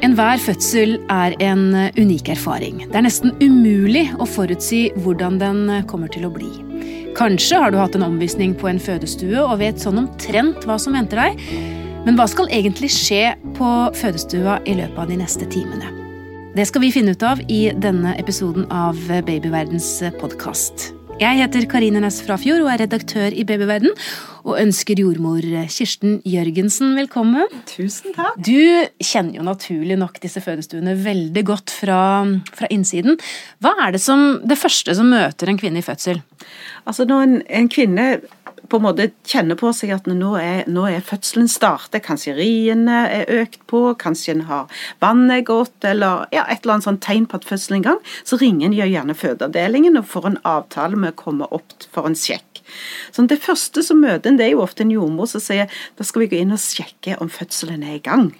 Enhver fødsel er en unik erfaring. Det er nesten umulig å forutsi hvordan den kommer til å bli. Kanskje har du hatt en omvisning på en fødestue og vet sånn omtrent hva som venter deg. Men hva skal egentlig skje på fødestua i løpet av de neste timene? Det skal vi finne ut av i denne episoden av Babyverdens podkast. Jeg heter Karine Næss Frafjord og er redaktør i Babyverden. Og ønsker jordmor Kirsten Jørgensen velkommen. Tusen takk. Du kjenner jo naturlig nok disse fødestuene veldig godt fra, fra innsiden. Hva er det, som, det første som møter en kvinne i fødsel? Altså Når en, en kvinne på en måte kjenner på seg at nå er, nå er fødselen startet. Kanskje riene er økt på, kanskje en har vannet gått, eller ja, et eller annet sånn tegn på at fødselen er i gang. Så ringer en gjerne fødeavdelingen og får en avtale med å komme opp for en sjekk. Så Det første som møter en, det er jo ofte en jordmor som sier da skal vi gå inn og sjekke om fødselen er i gang.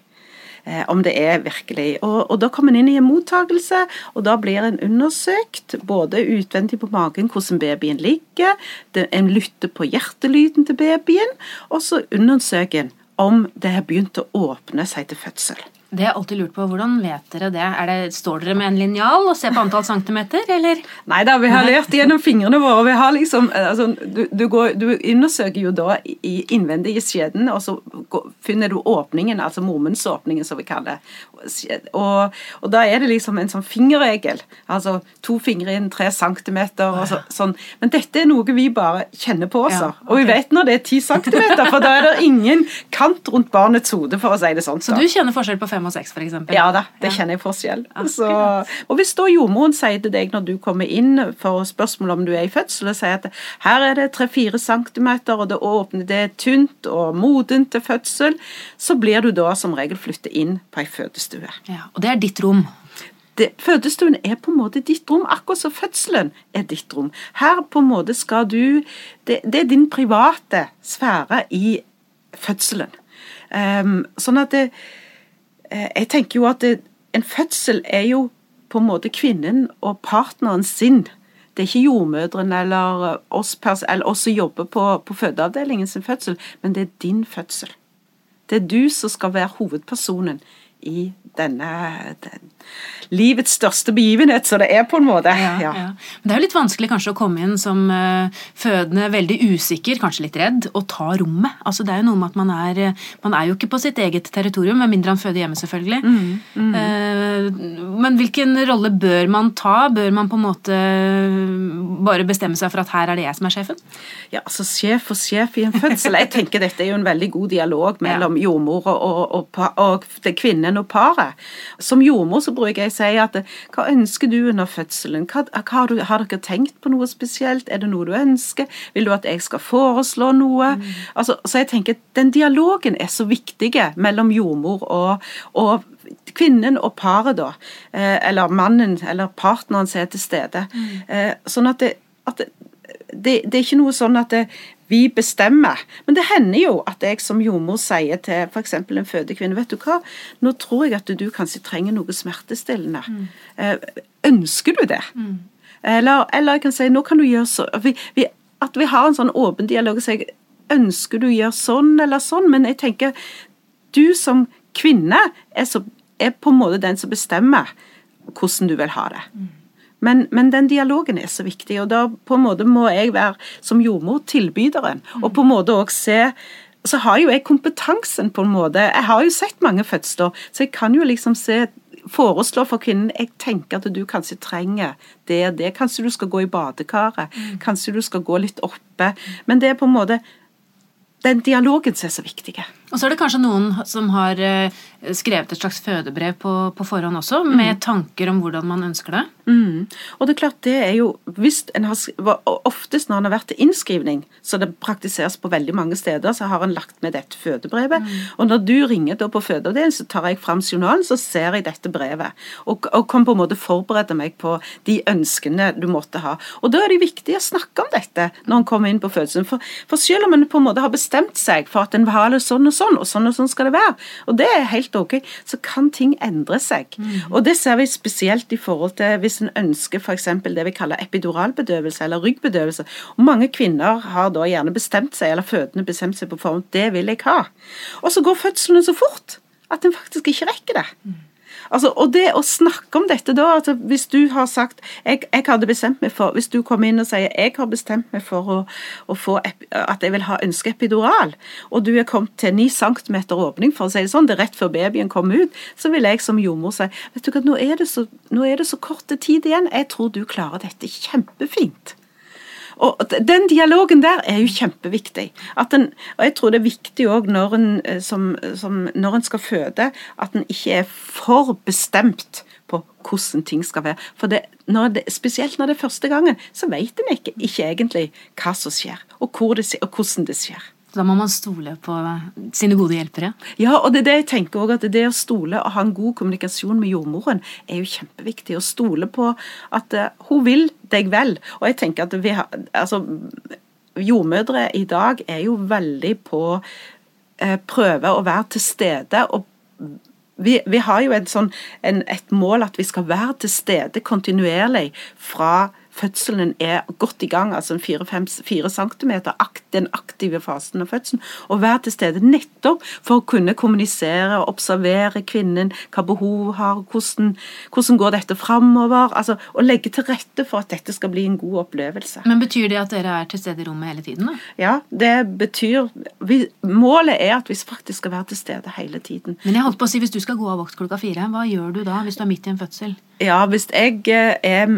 Eh, om det er virkelig. Og, og Da kommer en inn i en mottakelse, og da blir en undersøkt både utvendig på magen hvordan babyen ligger, en lytter på hjertelyden til babyen, og så undersøker en om det har begynt å åpne seg til fødsel. Det er alltid lurt på. Hvordan vet dere det? det står dere med en linjal og ser på antall centimeter, eller? Nei da, vi har lært gjennom fingrene våre. Vi har liksom, altså, du, du, går, du, undersøker jo da i innvendig i skjeden, og så finner du åpningen, altså mormunnsåpningen, som vi kaller det. Og, og, da er det liksom en sånn fingerregel. Altså to fingre inn, tre centimeter og så, sånn. Men dette er noe vi bare kjenner på oss. Ja, okay. Og vi vet når det er ti centimeter, for da er det ingen kant rundt barnets hode, for å si det sånn. Så, så du kjenner forskjell på fem fem og seks, f.eks.? Ja da, det kjenner jeg forskjell. Så, og hvis da jordmoren sier til deg når du kommer inn for spørsmål om du er i fødsel, og sier at her er det tre-fire centimeter, og det åpner, det er tynt og modent til fødsel, så blir du da som regel flyttet inn på ei fødestue. Ja, og det er ditt rom? Det, fødestuen er på en måte ditt rom, akkurat som fødselen er ditt rom. Her på en måte skal du Det, det er din private sfære i fødselen. Um, sånn at det, jeg tenker jo at det, en fødsel er jo på en måte kvinnen og partneren sin. Det er ikke jordmødrene eller oss, eller oss som jobber på, på fødeavdelingen sin fødsel, men det er din fødsel. Det er du som skal være hovedpersonen i denne den, livets største begivenhet, så det er på en måte. Ja, ja. Ja. Men det er jo litt vanskelig kanskje å komme inn som uh, fødende veldig usikker, kanskje litt redd, og ta rommet. Altså Det er jo noe med at man er, man er jo ikke på sitt eget territorium, med mindre han føder hjemme, selvfølgelig. Mm, mm. Uh, men hvilken rolle bør man ta? Bør man på en måte bare bestemme seg for at her er det jeg som er sjefen? Ja, altså sjef og sjef i en fødsel. Jeg tenker dette er jo en veldig god dialog mellom jordmor og, og, og, og kvinnen og paret. Som jordmor så bruker jeg å si at hva ønsker du under fødselen? Hva, har, du, har, dere tenkt på noe spesielt? Er det noe du ønsker? Vil du at jeg skal foreslå noe? Mm. Altså, så jeg tenker Den dialogen er så viktig mellom jordmor og, og kvinnen og paret, da. Eh, eller mannen eller partneren som er til stede. Mm. Eh, sånn at det, at det det, det, er ikke noe sånn at det, vi bestemmer. Men det hender jo at jeg som jordmor sier til f.eks. en fødekvinne vet du hva, nå tror jeg at du kanskje trenger noe smertestillende. Mm. Eh, ønsker du det? Mm. Eller, eller, jeg kan si nå kan du gjøre så vi, vi, At vi har en sånn åpen dialog og sier ønsker du å gjøre sånn eller sånn, men jeg tenker du som kvinne er, så, er på en måte den som bestemmer hvordan du vil ha det. Mm. Men, men, den dialogen er så viktig, og da på en måte må jeg være som jordmor tilbyderen. Og på en måte òg se Så har jo jeg kompetansen, på en måte. Jeg har jo sett mange fødsler, så jeg kan jo liksom se foreslå for kvinnen jeg tenker at du kanskje trenger det og det. Kanskje du skal gå i badekaret. Kanskje du skal gå litt oppe. Men det er på en måte den dialogen som er så viktig. Og så er det kanskje noen som har eh, skrevet et slags fødebrev på, på forhånd også, mm. med tanker om hvordan man ønsker det? Mm. Og det er klart, det er jo hvis en har, Oftest når en har vært til innskrivning, så det praktiseres på veldig mange steder, så har en lagt med dette fødebrevet. Mm. Og når du ringer da på fødeavdelingen, så tar jeg fram journalen, så ser jeg dette brevet. Og, og kan på en måte forberede meg på de ønskene du måtte ha. Og da er det viktig å snakke om dette når en kommer inn på fødselen. For, for selv om en på en måte har bestemt seg for at en vil ha det sånn og sånn, og sånn og sånn skal det være, og det er helt ok, så kan ting endre seg. Mm. Og det ser vi spesielt i forhold til hvis en ønsker f.eks. det vi kaller epiduralbedøvelse eller ryggbedøvelse. Og mange kvinner har da gjerne bestemt seg, eller fødende bestemt seg på form det vil jeg ha. Og så går fødslene så fort at en faktisk ikke rekker det. Mm. Altså, og det å snakke om dette da, altså hvis du har sagt jeg, jeg, hadde bestemt meg for, Hvis du kommer inn og sier jeg har bestemt meg for å, å få, at jeg vil ha ønske epidural, og du er kommet til 9 cm åpning, for å si det sånn, det er rett før babyen kommer ut, så vil jeg som jordmor si vet du hva, nå er, det så, nå er det så kort tid igjen, jeg tror du klarer dette kjempefint. Og Den dialogen der er jo kjempeviktig. En, og Jeg tror det er viktig òg når, eh, når en skal føde, at en ikke er for bestemt på hvordan ting skal være. For det, når det, Spesielt når det er første gangen, så vet en ikke, ikke egentlig hva som skjer, og, det, og hvordan det skjer. Da må man stole på sine gode hjelpere? Ja, og det er det jeg tenker også, at det å stole og ha en god kommunikasjon med jordmoren er jo kjempeviktig. Å stole på at uh, hun vil deg vel. Og jeg tenker at vi har, altså, Jordmødre i dag er jo veldig på eh, prøve å være til stede. og vi, vi har jo sånn, en, et mål at vi skal være til stede kontinuerlig fra fødselen er godt i gang, altså 4 cm, den aktive fasen av fødselen, og være til stede nettopp for å kunne kommunisere og observere kvinnen, hva behov har, hvordan, hvordan går dette framover, altså, og legge til rette for at dette skal bli en god opplevelse. Men Betyr det at dere er til stede i rommet hele tiden? da? Ja, det betyr vi, Målet er at vi faktisk skal være til stede hele tiden. Men jeg holdt på å si, hvis du skal gå av vakt klokka fire, hva gjør du da hvis du er midt i en fødsel? Ja, hvis jeg eh, er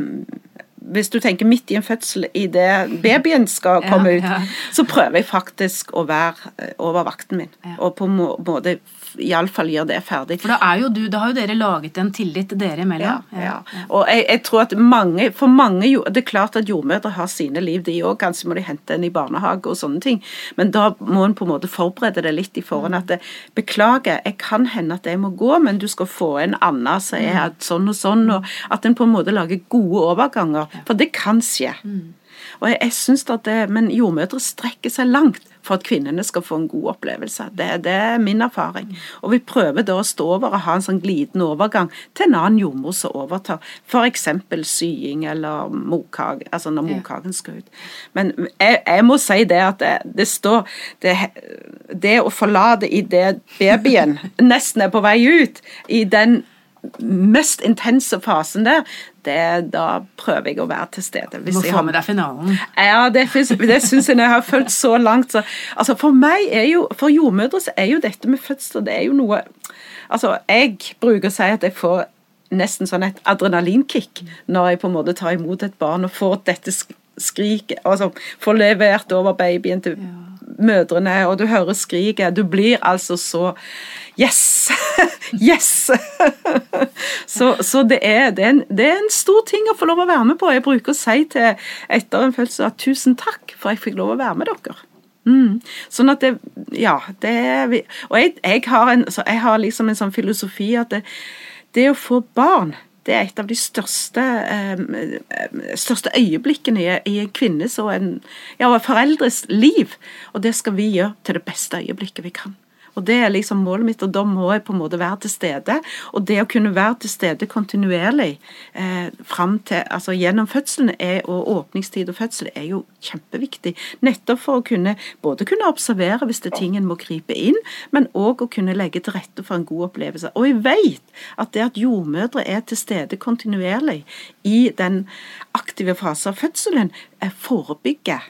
hvis du tenker midt i en fødsel idet babyen skal komme ja, ja. ut, så prøver jeg faktisk å være eh, over vakten min. Ja. Og på en måte iallfall gjør det ferdig. For da, er jo du, da har jo dere laget en tillit dere imellom. Ja, ja. ja. Og jeg, jeg, tror at mange, for mange Det er klart at jordmødre har sine liv, de òg. Kanskje må de hente en i barnehage og sånne ting. Men da må en på en måte forberede det litt i forhånd. At det, beklager, jeg kan hende at jeg må gå, men du skal få en annen som er mm. sånn og sånn. Og at en på en måte lager gode overganger. For det kan skje. Mm. Og jeg, jeg synes at det, Men jordmødre strekker seg langt for at kvinnene skal få en god opplevelse. Det, det er min erfaring. Og vi prøver da å stå over og ha en sånn glidende overgang til en annen jordmor som overtar. F.eks. sying eller morkake, altså når morkaken skal ut. Men jeg, jeg, må si det at det, det står det, det å forlate idet babyen nesten er på vei ut, i den mest intense fasen der, det, da prøver jeg å være til stede. du må få med deg finalen. Ja, det, det syns jeg når jeg har fulgt så langt. Så, altså for meg er jo, for jordmødre så er jo dette med fødsler det er jo noe Altså, jeg bruker å si at jeg får nesten sånn et adrenalinkick når jeg på en måte tar imot et barn og får dette skriket altså Får levert over babyen til ja. Mødrene, og du hører skriket. Du blir altså så Yes! yes! så, så det, er, det, er en, det, er, en, stor ting å få lov å være med på. Jeg bruker å si til etter en fødsel at tusen takk for jeg fikk lov å være med dere. Mm. Sånn at det Ja, det Og jeg, jeg, har, en, jeg har liksom en sånn filosofi at det, det å få barn det er et av de største, eh, største øyeblikkene i en kvinnes og en ja, foreldres liv. Og det skal vi gjøre til det beste øyeblikket vi kan. Og Det er liksom målet mitt, og da må jeg på en måte være til stede. Og det å kunne være til stede kontinuerlig eh, til, altså gjennom fødselen er, og åpningstid og fødsel er jo kjempeviktig. Nettopp for å kunne både kunne observere hvis det er ting en må gripe inn, men òg å kunne legge til rette for en god opplevelse. Og jeg vet at det at jordmødre er til stede kontinuerlig i den aktive fasen av fødselen, forebygger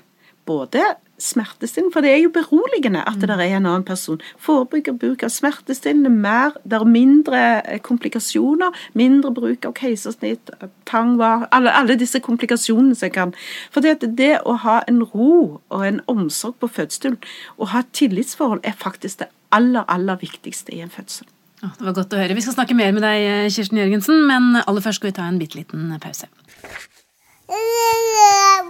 både smertestillende. For det er jo beroligende at det er en annen person. Forebygger bruk av smertestillende mer, det er mindre eh, komplikasjoner, mindre bruk av keisersnitt, tangvar alle, alle, disse komplikasjonene som jeg kan. For det, det å ha en ro og en omsorg på fødselen, og ha tillitsforhold, er faktisk det aller, aller viktigste i en fødsel. Det var godt å høre. Vi skal snakke mer med deg, Kirsten Jørgensen, men aller først skal vi ta en bitte liten pause.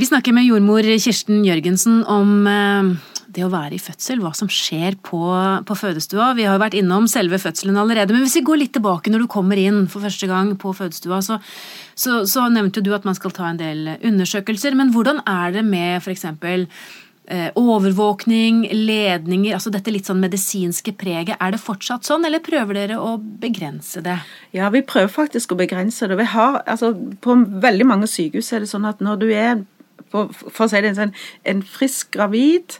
Vi snakker med jordmor Kirsten Jørgensen om eh, det å være i fødsel, hva som skjer på, på fødestua. Vi har jo vært innom selve fødselen allerede, men hvis vi går litt tilbake når du kommer inn for første gang på fødestua, så, så, så nevnte du at man skal ta en del undersøkelser. Men hvordan er det med f.eks. Eh, overvåkning, ledninger, altså dette litt sånn medisinske preget. Er det fortsatt sånn, eller prøver dere å begrense det? Ja, vi prøver faktisk å begrense det. Vi har, altså, på veldig mange sykehus er det sånn at når du er for, for å si det sånn, en frisk gravid,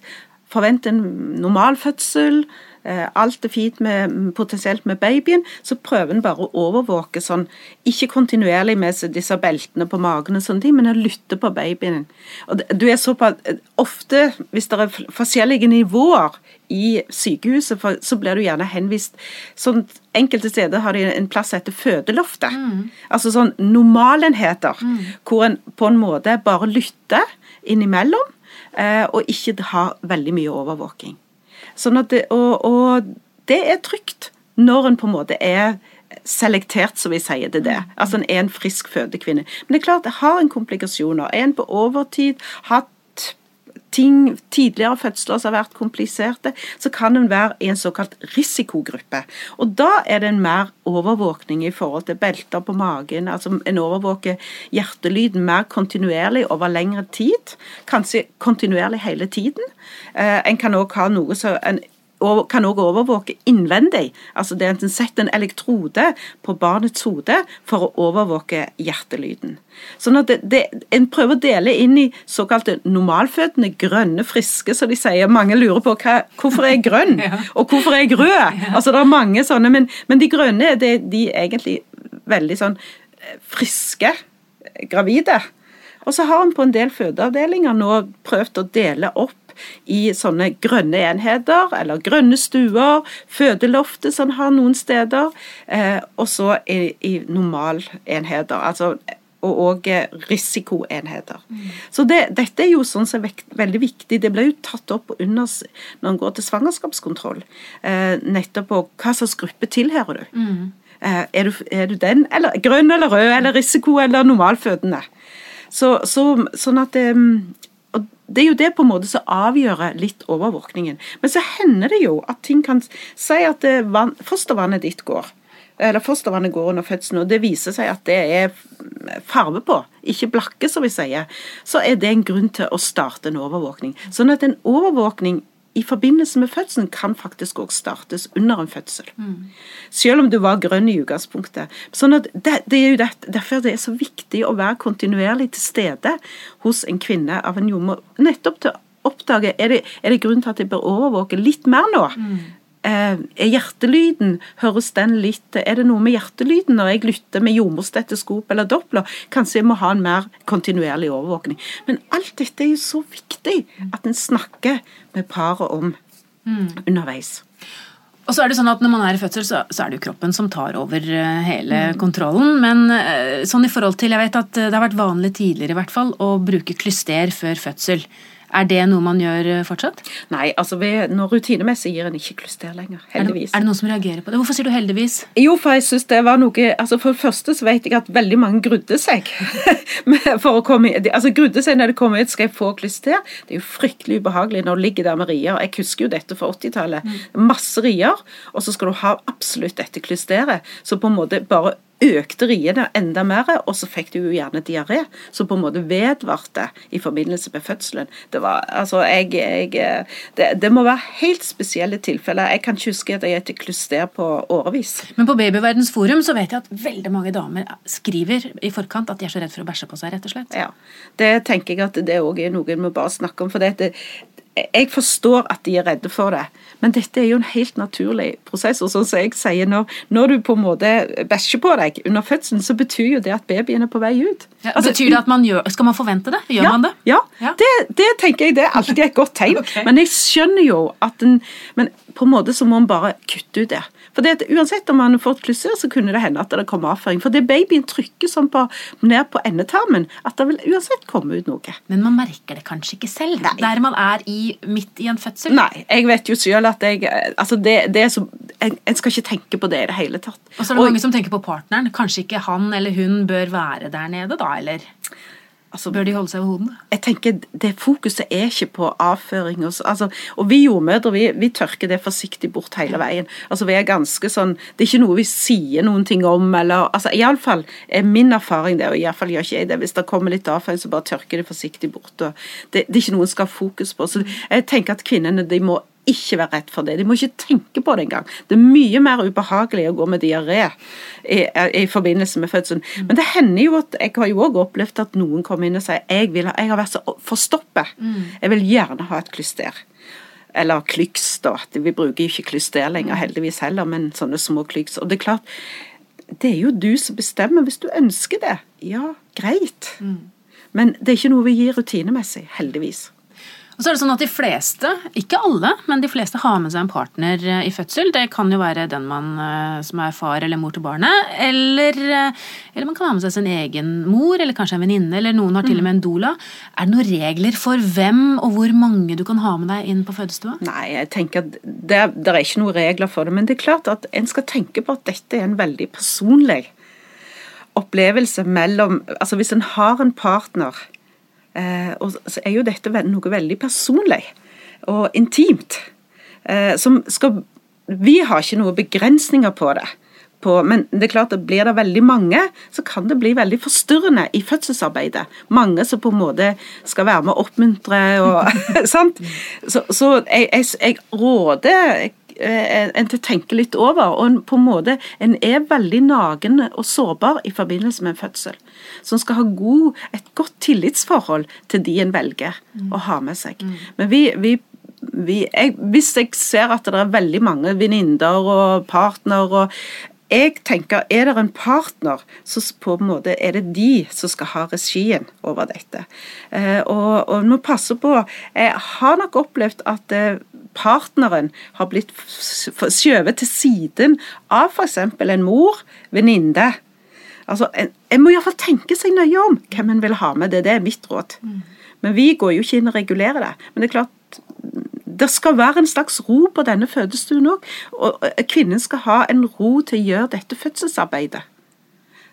forventer en normal fødsel, alt er fint med, potensielt med babyen, så prøver en bare å overvåke sånn, ikke kontinuerlig med disse beltene på magen og sånne ting, men å lytte på babyen. Og du er såpass, Ofte, hvis det er forskjellige nivåer i sykehuset, så blir du gjerne henvist sånn, Enkelte steder har de en plass etter fødeloftet. Mm. Altså sånn normalenheter, mm. hvor en på en måte bare lytter innimellom, eh, og ikke har veldig mye overvåking. Sånn det, og, og, det er trygt når en på en måte er selektert, som vi sier til det. Altså en er en frisk fødekvinne. Men det er klart, det har en komplikasjoner. Er en på overtid, hatt ting, tidligere fødsler som har vært kompliserte, så kan en være i en såkalt risikogruppe. Og Da er det en mer overvåkning i forhold til belter på magen. altså En overvåker hjertelyden mer kontinuerlig over lengre tid. Kanskje kontinuerlig hele tiden. Eh, en kan òg ha noe som en kan òg overvåke innvendig. Altså det er setter en elektrode på barnets hode for å overvåke hjertelyden. Sånn at det, det, En prøver å dele inn i såkalte normalfødende, grønne, friske, som de sier. Mange lurer på hva, hvorfor er jeg grønn, og hvorfor er jeg rød? Altså Det er mange sånne, men, men de grønne det, de er egentlig veldig sånn eh, friske gravide. Og så har en på en del fødeavdelinger nå prøvd å dele opp i sånne grønne enheter, eller grønne stuer, fødeloftet som han har noen steder, eh, og så i, i normalenheter. altså og òg risikoenheter. Mm. Så det, Dette er jo sånn som er veldig viktig. Det ble jo tatt opp under når en går til svangerskapskontroll. Eh, nettopp på hva slags gruppe tilhører du. Mm. Eh, er du. Er du den, eller grønn eller rød, eller risiko eller normalfødende? Så, så, sånn at um, det er jo det på en måte som avgjør litt overvåkningen. Men så hender det jo at ting kan si at van, fostervannet ditt går. Eller fostervannet går under fødselen, og det viser seg at det er farve på, ikke blakke, som vi sier. Så er det en grunn til å starte en overvåkning. Sånn at en overvåkning i forbindelse med fødselen kan faktisk òg startes under en fødsel. Mm. Selv om du var grønn i utgangspunktet. Sånn at det, det, er jo det, Derfor det er så viktig å være kontinuerlig til stede hos en kvinne av en jordmor. Nettopp til å oppdage er det, er det grunn til at jeg bør overvåke litt mer nå. Mm. Eh, er hjertelyden Høres den litt Er det noe med hjertelyden når jeg lytter med jordmorstetoskop eller doppler? Kanskje jeg må ha en mer kontinuerlig overvåkning. Men alt dette er jo så viktig at en snakker med paret om mm. underveis. Og så er det sånn at Når man er i fødsel, så, så er det jo kroppen som tar over eh, hele mm. kontrollen. Men eh, sånn i forhold til, jeg vet at det har vært vanlig tidligere i hvert fall, å bruke klyster før fødsel. Er det noe man gjør eh, fortsatt? Nei, altså ved, når rutinemessig gir en ikke kluster lenger. Heldigvis. Er det, er det, noen som reagerer på det? Hvorfor sier du heldigvis? Jo, for jeg synes det var noe altså For det første så vet jeg at veldig mange grudde seg. for å komme altså grudde seg når det kommer ut, skal jeg få klyster? Det er jo fryktelig ubehagelig når du ligger der med rier. Jeg husker jo dette fra 80-tallet. Mm. Masse rier, og så skal du ha absolutt dette klysteret. Så på en måte bare økte riene enda mer, og så fikk du jo gjerne diaré, som på en måte vedvarte i forbindelse med fødselen. Det var, altså, jeg, jeg det, det, må være helt spesielle tilfeller. Jeg kan ikke huske at jeg gikk kluster på årevis. Men på Babyverdens forum så vet jeg at veldig mange damer skriver i forkant at de er så redd for å bæsje på seg, rett og slett. Ja, det tenker jeg at det òg er noe vi bare snakke om. for det, jeg forstår at de er redde for det, men dette er jo en helt naturlig prosess. og sånn som jeg sier, når, når du på en måte bæsjer på deg under fødselen, så betyr jo det at babyen er på vei ut. Ja, altså, betyr det at man gjør, Skal man forvente det? Gjør ja, man det? Ja, ja. Det, det, tenker jeg det er alltid et godt tegn. okay. Men jeg skjønner jo at en Men på en måte så må en bare kutte ut det. For det, at Uansett om man har fått klusser, så kunne det hende at det kom avføring. For det babyen trykker sånn på, ned på endetarmen, at det vil uansett komme ut noe. Men man merker det kanskje ikke selv, Nei. der man er i, midt i en fødsel? Nei, jeg vet jo selv at jeg altså det, det er så, en, en, skal ikke tenke på det i det hele tatt. Og så er det Og, mange som tenker på partneren. Kanskje ikke han eller hun bør være der nede, da, eller? Altså, Bør de holde seg ved hodene? Jeg tenker det Fokuset er ikke på avføring. Og, altså, og vi jordmødre vi, vi, tørker det forsiktig bort hele veien. Altså vi er ganske sånn, Det er ikke noe vi sier noen ting om. eller, altså Iallfall er min erfaring det, og iallfall gjør ikke jeg det. Hvis det kommer litt avføring, så bare tørker det forsiktig bort. og det, det er ikke noe en skal ha fokus på. så Jeg tenker at kvinnene de må ikke være redd for det. De må ikke tenke på det engang. Det er mye mer ubehagelig å gå med diaré i, i, forbindelse med fødselen. Men det hender jo at jeg har jo også opplevd at noen kommer inn og sier jeg, vil, jeg har vært så forstoppet. Mm. Jeg vil gjerne ha et klyster. Eller klyks, da. Vi bruker jo ikke klyster lenger, mm. heldigvis heller, men sånne små klyks. Og det er klart, det er jo du som bestemmer hvis du ønsker det. Ja, greit. Mm. Men det er ikke noe vi gir rutinemessig, heldigvis. Og så er det sånn at De fleste, ikke alle, men de fleste har med seg en partner eh, i fødsel. Det kan jo være den man eh, som er far eller mor til barnet. Eller, eh, eller man kan ha med seg sin egen mor, eller kanskje en venninne, eller noen har til og med en doula. Er det noen regler for hvem og hvor mange du kan ha med deg inn på fødestua? Nei, jeg tenker at det, det er ikke noen regler for det. Men det er klart at en skal tenke på at dette er en veldig personlig opplevelse mellom Altså hvis en har en partner og så er jo dette noe veldig personlig og intimt. Eh, som skal Vi har ikke noen begrensninger på det. På, men det er klart at blir det veldig mange, så kan det bli veldig forstyrrende i fødselsarbeidet. Mange som på en måte skal være med å oppmuntre og sant. Så, så jeg, jeg, jeg, råder Eh, en til å tenke litt over. Og på en måte, en er veldig nagen og sårbar i forbindelse med en fødsel. Så en skal ha god, et godt tillitsforhold til de en velger mm. å ha med seg. Mm. Men vi, vi vi, jeg, hvis jeg ser at det er veldig mange venninner og partner og jeg tenker, Er det en partner, så på en måte er det de som skal ha regien over dette. Eh, og, og må passe på Jeg har nok opplevd at eh, partneren har blitt skjøvet til siden av f.eks. en mor, venninne. Altså, en, en må iallfall tenke seg nøye om hvem en vil ha med. Det, det er mitt råd. Mm. Men vi går jo ikke inn og regulerer det. Men det er klart, det skal være en slags ro på denne fødestuen òg. Og kvinnen skal ha en ro til å gjøre dette fødselsarbeidet.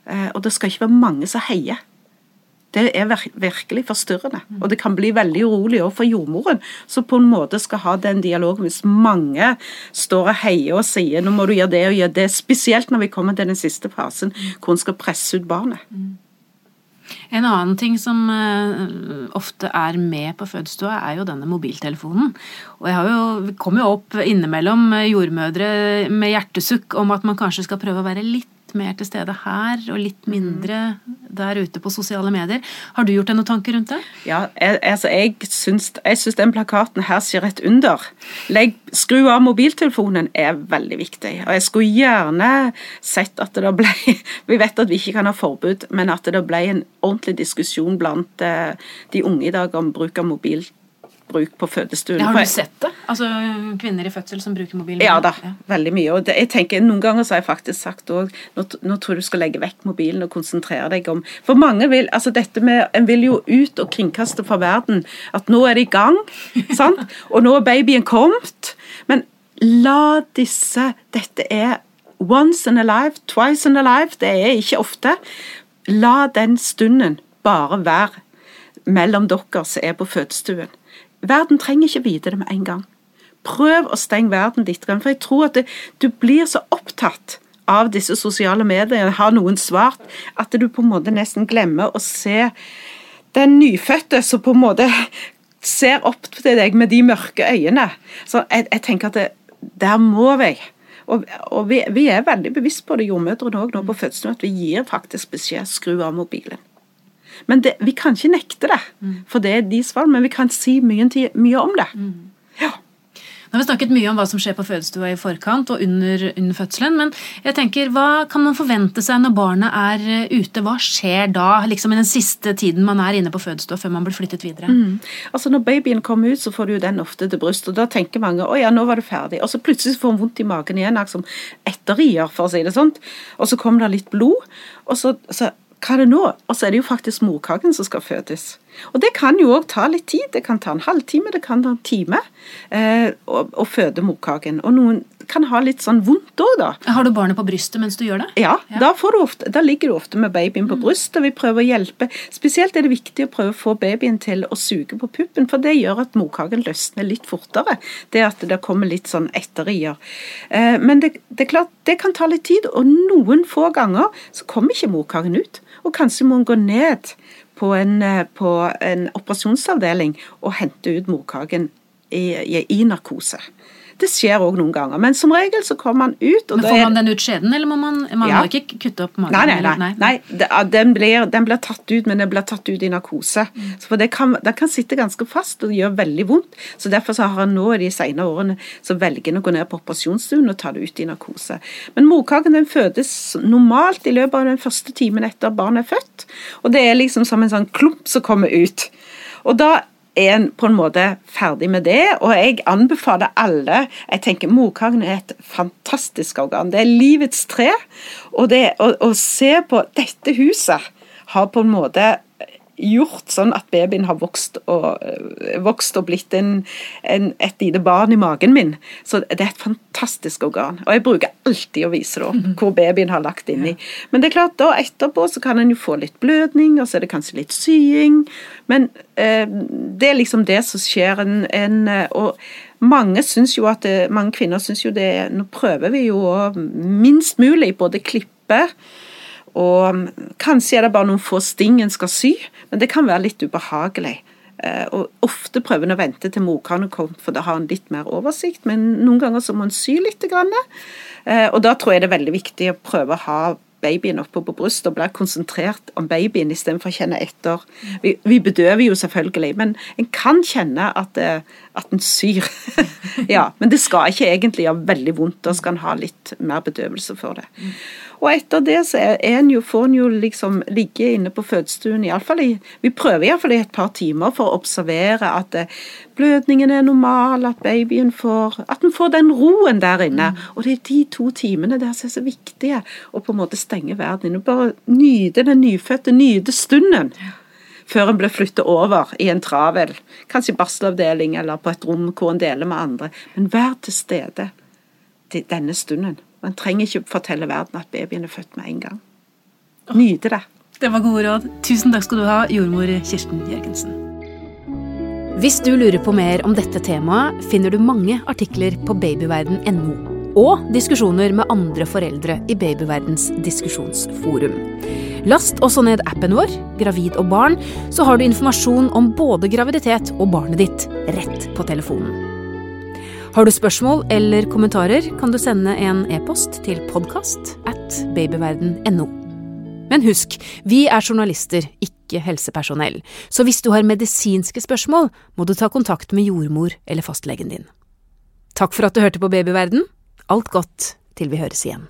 Eh, og det skal ikke være mange som heier. Det er virkelig forstyrrende. Og det kan bli veldig urolig òg for jordmoren, som på en måte skal ha den dialogen hvis mange står og heier og sier nå må du gjøre det og gjøre det, spesielt når vi kommer til den siste fasen hvor en skal presse ut barnet. En annen ting som uh, ofte er med på fødestua, er jo denne mobiltelefonen. Og jeg har jo, kommer jo opp innimellom jordmødre med hjertesukk om at man kanskje skal prøve å være litt mer til stede her og litt mm. mindre der ute på sosiale medier. Har du gjort deg noen tanker rundt det? Ja, jeg, altså jeg syns, jeg syns den plakaten her sier et under. Legg, skru av mobiltelefonen er veldig viktig. Og jeg skulle gjerne sett at det ble Vi vet at vi ikke kan ha forbud, men at det ble en ordentlig diskusjon blant eh, de unge i dag om bruk av mobiltelefon bruk på fødestuen. Ja, har du sett det? Altså Kvinner i fødsel som bruker mobilen? Ja da, ja. veldig mye. og det, jeg tenker, Noen ganger så har jeg faktisk sagt òg nå, nå, tror jeg du skal legge vekk mobilen og konsentrere deg om For mange vil altså dette med, En vil jo ut og kringkaste for verden at nå er det i gang, sant? og nå er babyen kommet. Men la disse Dette er once in a life, twice in a life. Det er ikke ofte. La den stunden bare være mellom dere som er på fødestuen. Verden trenger ikke vite det med en gang. Prøv å stenge verden litt, for jeg tror at det, du blir så opptatt av disse sosiale mediene, har noen svart, at du på en måte nesten glemmer å se den nyfødte som på en måte ser opp til deg med de mørke øynene. Så jeg, jeg tenker at det, der må vi. Og, og vi, vi, er veldig bevisst på det, jordmødrene òg, nå på fødselen, at vi gir faktisk beskjed skru av mobilen. Men det, vi kan ikke nekte det, for det er deres valg, men vi kan si mye, mye om det. Ja. Nå har vi snakket mye om hva som skjer på fødestua i forkant og under, under, fødselen. Men jeg tenker, hva kan man forvente seg når barnet er eh, ute? Hva skjer da, liksom i den siste tiden man er inne på fødestua før man blir flyttet videre? Mm. Altså Når babyen kommer ut, så får du den ofte til bryst, og da tenker mange å ja, nå var det ferdig. Og så plutselig får hun vondt i magen igjen, liksom etterrier, for å si det sånn. Og så kommer det litt blod, og så, så hva er det nå? Og så er det jo faktisk morkaken som skal fødes. Og det kan jo òg ta litt tid. Det kan ta en halvtime, det kan ta en time eh, å, å, føde morkaken. Og noen kan ha litt sånn vondt òg, da. Har du barnet på brystet mens du gjør det? Ja, ja. Da, du ofte, da, ligger du ofte med babyen på mm. brystet, og vi prøver å hjelpe. Spesielt er det viktig å prøve å få babyen til å suge på puppen, for det gjør at morkaken løsner litt fortere. Det at det kommer litt sånn etterrier. Eh, men det, det, er klart, det kan ta litt tid, og noen få ganger så kommer ikke morkaken ut. Og kanskje må hun gå ned på en, eh, på en operasjonsavdeling og hente ut morkaken i, i, i narkose. Det skjer òg noen ganger, men som regel så kommer man ut. men Får man den ut skjeden, eller må man, man ja. må ikke kutte opp magen? Nei, nei, nei. nei. nei den, blir, den, blir, tatt ut, men den blir tatt ut i narkose. Mm. for det kan, den kan, sitte ganske fast og gjøre veldig vondt. så Derfor så har han nå i de senere årene så velger han å gå ned på operasjonsstuen og ta det ut i narkose. Men morkaken den fødes normalt i løpet av den første timen etter barnet er født. Og det er liksom som en sånn klump som kommer ut. Og da er en på en måte ferdig med det. Og jeg anbefaler alle Jeg tenker Morkaken er et fantastisk organ. Det er livets tre. Og det å, å se på dette huset har på en måte gjort sånn at babyen har vokst og, eh, vokst og blitt en, en, et lite barn i magen min. Så det er et fantastisk organ. Og jeg bruker alltid å vise det opp, hvor babyen har lagt inni. Men det er klart, da etterpå så kan en jo få litt blødning, og så er det kanskje litt sying. Men eh, det er liksom det som skjer. En, en, eh, og mange, jo at det, mange kvinner syns jo det Nå prøver vi jo å minst mulig både klippe og um, kanskje er det bare noen få sting en skal sy, men det kan være litt ubehagelig. Eh, og ofte prøver en å vente til morkaken kommet, for da har en litt mer oversikt, men noen ganger så må en sy litt. Eh, og da tror jeg det er veldig viktig å prøve å ha babyen oppe på brystet og blir konsentrert om babyen istedenfor å kjenne etter. Vi, bedøver jo selvfølgelig, men en kan kjenne at, at en syr. ja, men det skal ikke egentlig gjøre veldig vondt, da skal en ha litt mer bedøvelse for det. Og etter det så er en jo, får en jo liksom ligge inne på fødestuen, iallfall i Vi prøver iallfall i et par timer for å observere at eh, blødningen er normal, at babyen får At den får den roen der inne. Mm. Og det er de to timene der som er så viktige, å på en måte stenge verden inne. Bare nyte den nyfødte, nyte stunden. Før en blir flyttet over i en travel, kanskje barselavdeling eller på et rom hvor en deler med andre. Men vær til stede denne stunden. Man trenger ikke fortelle verden at babyen er født med en gang. Nyte det. Det var gode råd. Tusen takk skal du ha, jordmor Kirsten Jørgensen. Hvis du lurer på mer om dette temaet, finner du mange artikler på babyverden.no. Og diskusjoner med andre foreldre i Babyverdens diskusjonsforum. Last også ned appen vår, Gravid og barn, så har du informasjon om både graviditet og barnet ditt rett på telefonen. Har du spørsmål eller kommentarer, kan du sende en e-post til podkast at babyverden.no. Men husk, vi er journalister, ikke helsepersonell, så hvis du har medisinske spørsmål, må du ta kontakt med jordmor eller fastlegen din. Takk for at du hørte på Babyverden. Alt godt til vi høres igjen.